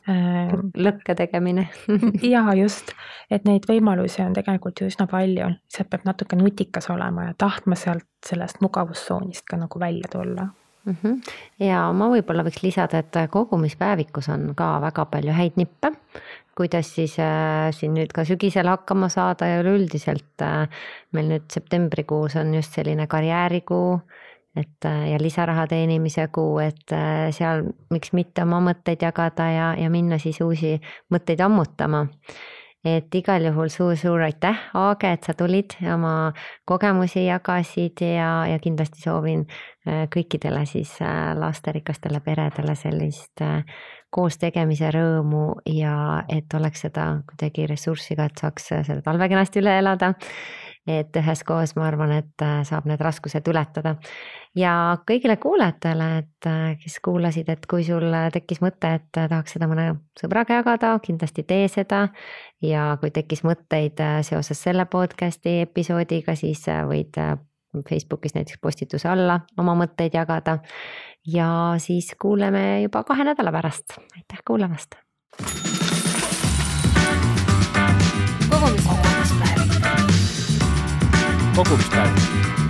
lõkke tegemine jaa, just, et neid võimalusi on tegelikult ju üsna palju, lihtsalt peab natuke nutikas olema ja tahtma sealt sellest mugavustsoonist ka nagu välja tulla mm. -hmm. ja ma võib-olla võiks lisada, et kogumispäevikus on ka väga palju häid nippe kuidas siis äh, siin nüüd ka sügisel hakkama saada ja üleüldiselt äh, meil nüüd septembrikuus on just selline karjäärikuu, et äh, ja lisaraha teenimise kuu, et äh, seal miks mitte oma mõtteid jagada ja, ja minna siis uusi mõtteid ammutama et igal juhul suur-suur aitäh, Aage, et sa tulid ja oma kogemusi jagasid ja, ja kindlasti soovin äh, kõikidele siis lasterikastele peredele sellist koos tegemise rõõmu ja et oleks seda kuidagi ressurssi ka, et saaks selle talve kenasti üle elada. Et üheskoos ma arvan, et äh, saab need raskused ületada. ja kõigile kuulajatele, et äh, kes kuulasid, et kui sul tekkis mõte, et tahaks seda mõne sõbraga jagada, kindlasti tee seda. ja kui tekkis mõtteid äh, seoses selle podcast'i episoodiga, siis võid Facebookis näiteks postituse alla oma mõtteid jagada ja siis kuuleme juba kahe nädala pärast. aitäh kuulamast. Pogubstart.